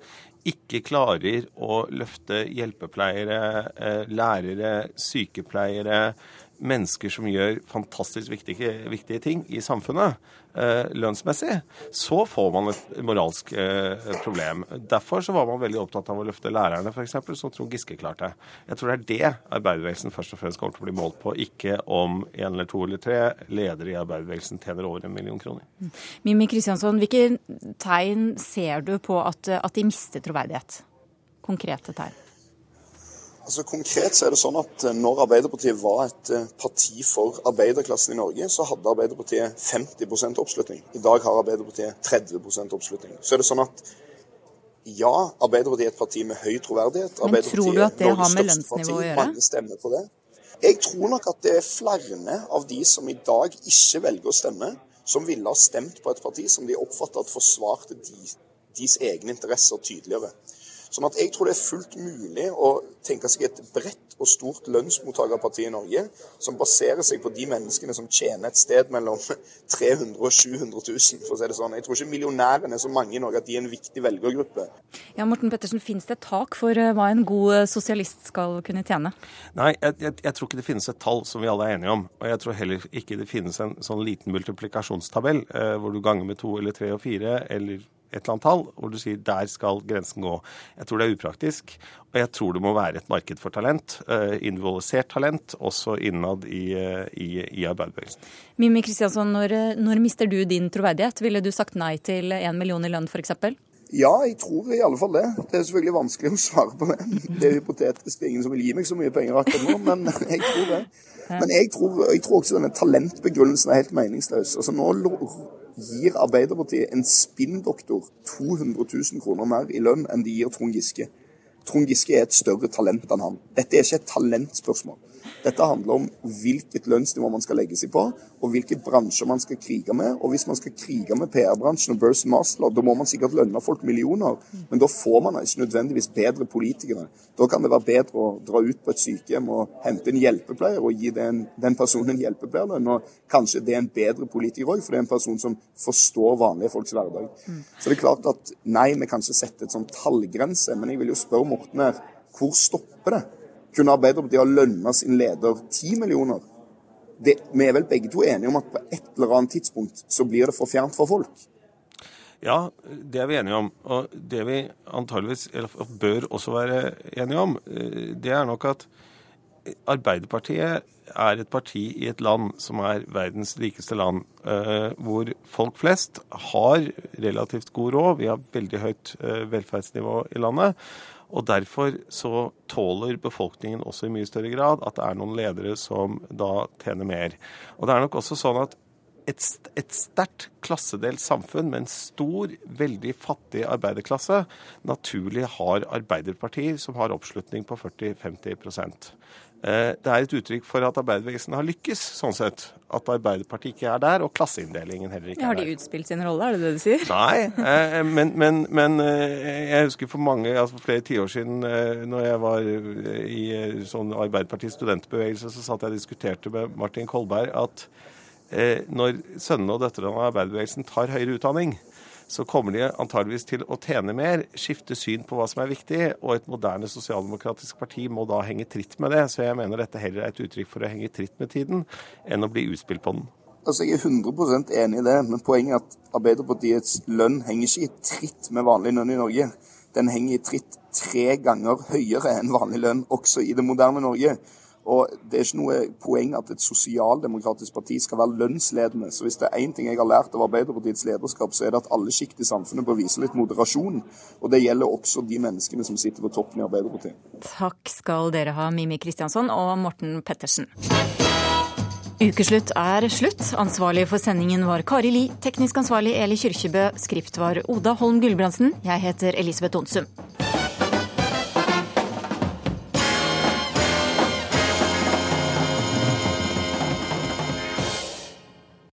ikke klarer å løfte hjelpepleiere, eh, lærere, sykepleiere, mennesker som gjør fantastisk viktige, viktige ting i samfunnet eh, lønnsmessig, så får man et moralsk eh, problem. Derfor så var man veldig opptatt av å løfte lærerne, f.eks., som Trond Giske klarte. Jeg tror det er det arbeiderbevegelsen først og fremst kommer til å bli målt på, ikke om en eller to eller tre ledere i arbeiderbevegelsen tjener over en million kroner. Mimmi Kristiansson, hvilke tegn ser du på at, at de mister troverdighet? Konkrete tegn? Altså Konkret så er det sånn at eh, når Arbeiderpartiet var et eh, parti for arbeiderklassen i Norge, så hadde Arbeiderpartiet 50% oppslutning. I dag har Arbeiderpartiet 30% oppslutning. Så er det sånn at ja, Arbeiderpartiet er et parti med høy troverdighet. Men tror du at det har med lønnsnivå å gjøre? Mange stemmer på det. Jeg tror nok at det er flere av de som i dag ikke velger å stemme, som ville ha stemt på et parti som de oppfatter at forsvarte de, deres egne interesser tydeligere. Sånn at jeg tror det er fullt mulig å tenke seg et bredt og stort lønnsmottakerparti i Norge som baserer seg på de menneskene som tjener et sted mellom 300 og 700 000, for å si det sånn. Jeg tror ikke millionærene er så mange i Norge at de er en viktig velgergruppe. Ja, Morten Pettersen, Fins det et tak for eh, hva en god eh, sosialist skal kunne tjene? Nei, jeg, jeg, jeg, tror ikke det finnes et tall som vi alle er enige om. Og jeg tror heller ikke det finnes en sånn liten multiplikasjonstabell eh, hvor du ganger med to eller tre og fire eller et eller annet tall, hvor du sier der skal grensen gå. Jeg tror det er upraktisk, og jeg tror det må være et marked for talent. Eh, individualisert talent, også innad i, eh, i, i arbeiderbevegelsen. Mimmi Kristiansson, når, når mister du din troverdighet? Ville du sagt nei til én million i lønn, f.eks.? Ja, jeg tror i alle fall det. Det er selvfølgelig vanskelig å svare på det. Det er hypotetisk. Det er ingen som vil gi meg så mye penger akkurat nå, men jeg tror det. Men jeg tror, jeg tror også denne talentbegrunnelsen er helt meningsløs. Altså Nå gir Arbeiderpartiet en spinndoktor 200 000 kroner mer i lønn enn de gir Trond Giske. Trond Giske er et større talent enn han. Dette er ikke et talentspørsmål. Dette handler om hvilket lønnsnivå man skal legge seg på, og hvilke bransjer man skal krige med. Og hvis man skal krige med PR-bransjen og Burst Masterlord, da må man sikkert lønne folk millioner. Men da får man ikke nødvendigvis bedre politikere. Da kan det være bedre å dra ut på et sykehjem og hente en hjelpepleier og gi den, den personen en hjelpepleierlønn. Og kanskje det er en bedre politiker òg, for det er en person som forstår vanlige folks hverdag. Så det er klart at nei, vi kan ikke sette et sånn tallgrense, men jeg vil jo spørre Morten her, hvor stopper det? Kunne Arbeiderpartiet ha lønna sin leder 10 millioner. Det, vi er vel begge to enige om at på et eller annet tidspunkt så blir det for fjernt for folk? Ja, det er vi enige om. Og det vi antageligvis bør også være enige om, eh, det er nok at Arbeiderpartiet er et parti i et land som er verdens rikeste land, eh, hvor folk flest har relativt god råd. Vi har veldig høyt eh, velferdsnivå i landet. Og Derfor så tåler befolkningen også i mye større grad at det er noen ledere som da tjener mer. Og det er nok også sånn at et, et sterkt klassedelt samfunn med en stor, veldig fattig arbeiderklasse naturlig har arbeiderpartier som har oppslutning på 40-50 Eh, det er et uttrykk for at arbeiderbevegelsen har lykkes, sånn sett. At Arbeiderpartiet ikke er der, og klasseinndelingen heller ikke er der. Har de utspilt sin rolle, er det det du sier? Nei, eh, men, men, men eh, jeg husker for mange, altså for flere tiår siden, når jeg var i sånn Arbeiderpartiets studentbevegelse, så satt jeg og diskuterte med Martin Kolberg at når sønnene og døtrene av arbeiderbevegelsen tar høyere utdanning, så kommer de antageligvis til å tjene mer, skifte syn på hva som er viktig, og et moderne sosialdemokratisk parti må da henge tritt med det. Så jeg mener dette heller er et uttrykk for å henge tritt med tiden, enn å bli utspilt på den. Altså, Jeg er 100% enig i det, men poenget er at Arbeiderpartiets lønn henger ikke i tritt med vanlig lønn i Norge. Den henger i tritt tre ganger høyere enn vanlig lønn også i det moderne Norge. Og Det er ikke noe poeng at et sosialdemokratisk parti skal være lønnsledende. Så Hvis det er én ting jeg har lært av Arbeiderpartiets lederskap, så er det at alle sjikt i samfunnet bør vise litt moderasjon. Og Det gjelder også de menneskene som sitter på toppen i Arbeiderpartiet. Takk skal dere ha, Mimi Kristiansson og Morten Pettersen. Ukeslutt er slutt. Ansvarlig for sendingen var Kari Li, teknisk ansvarlig Eli Kyrkjebø, skript var Oda Holm Gulbrandsen. Jeg heter Elisabeth Onsum.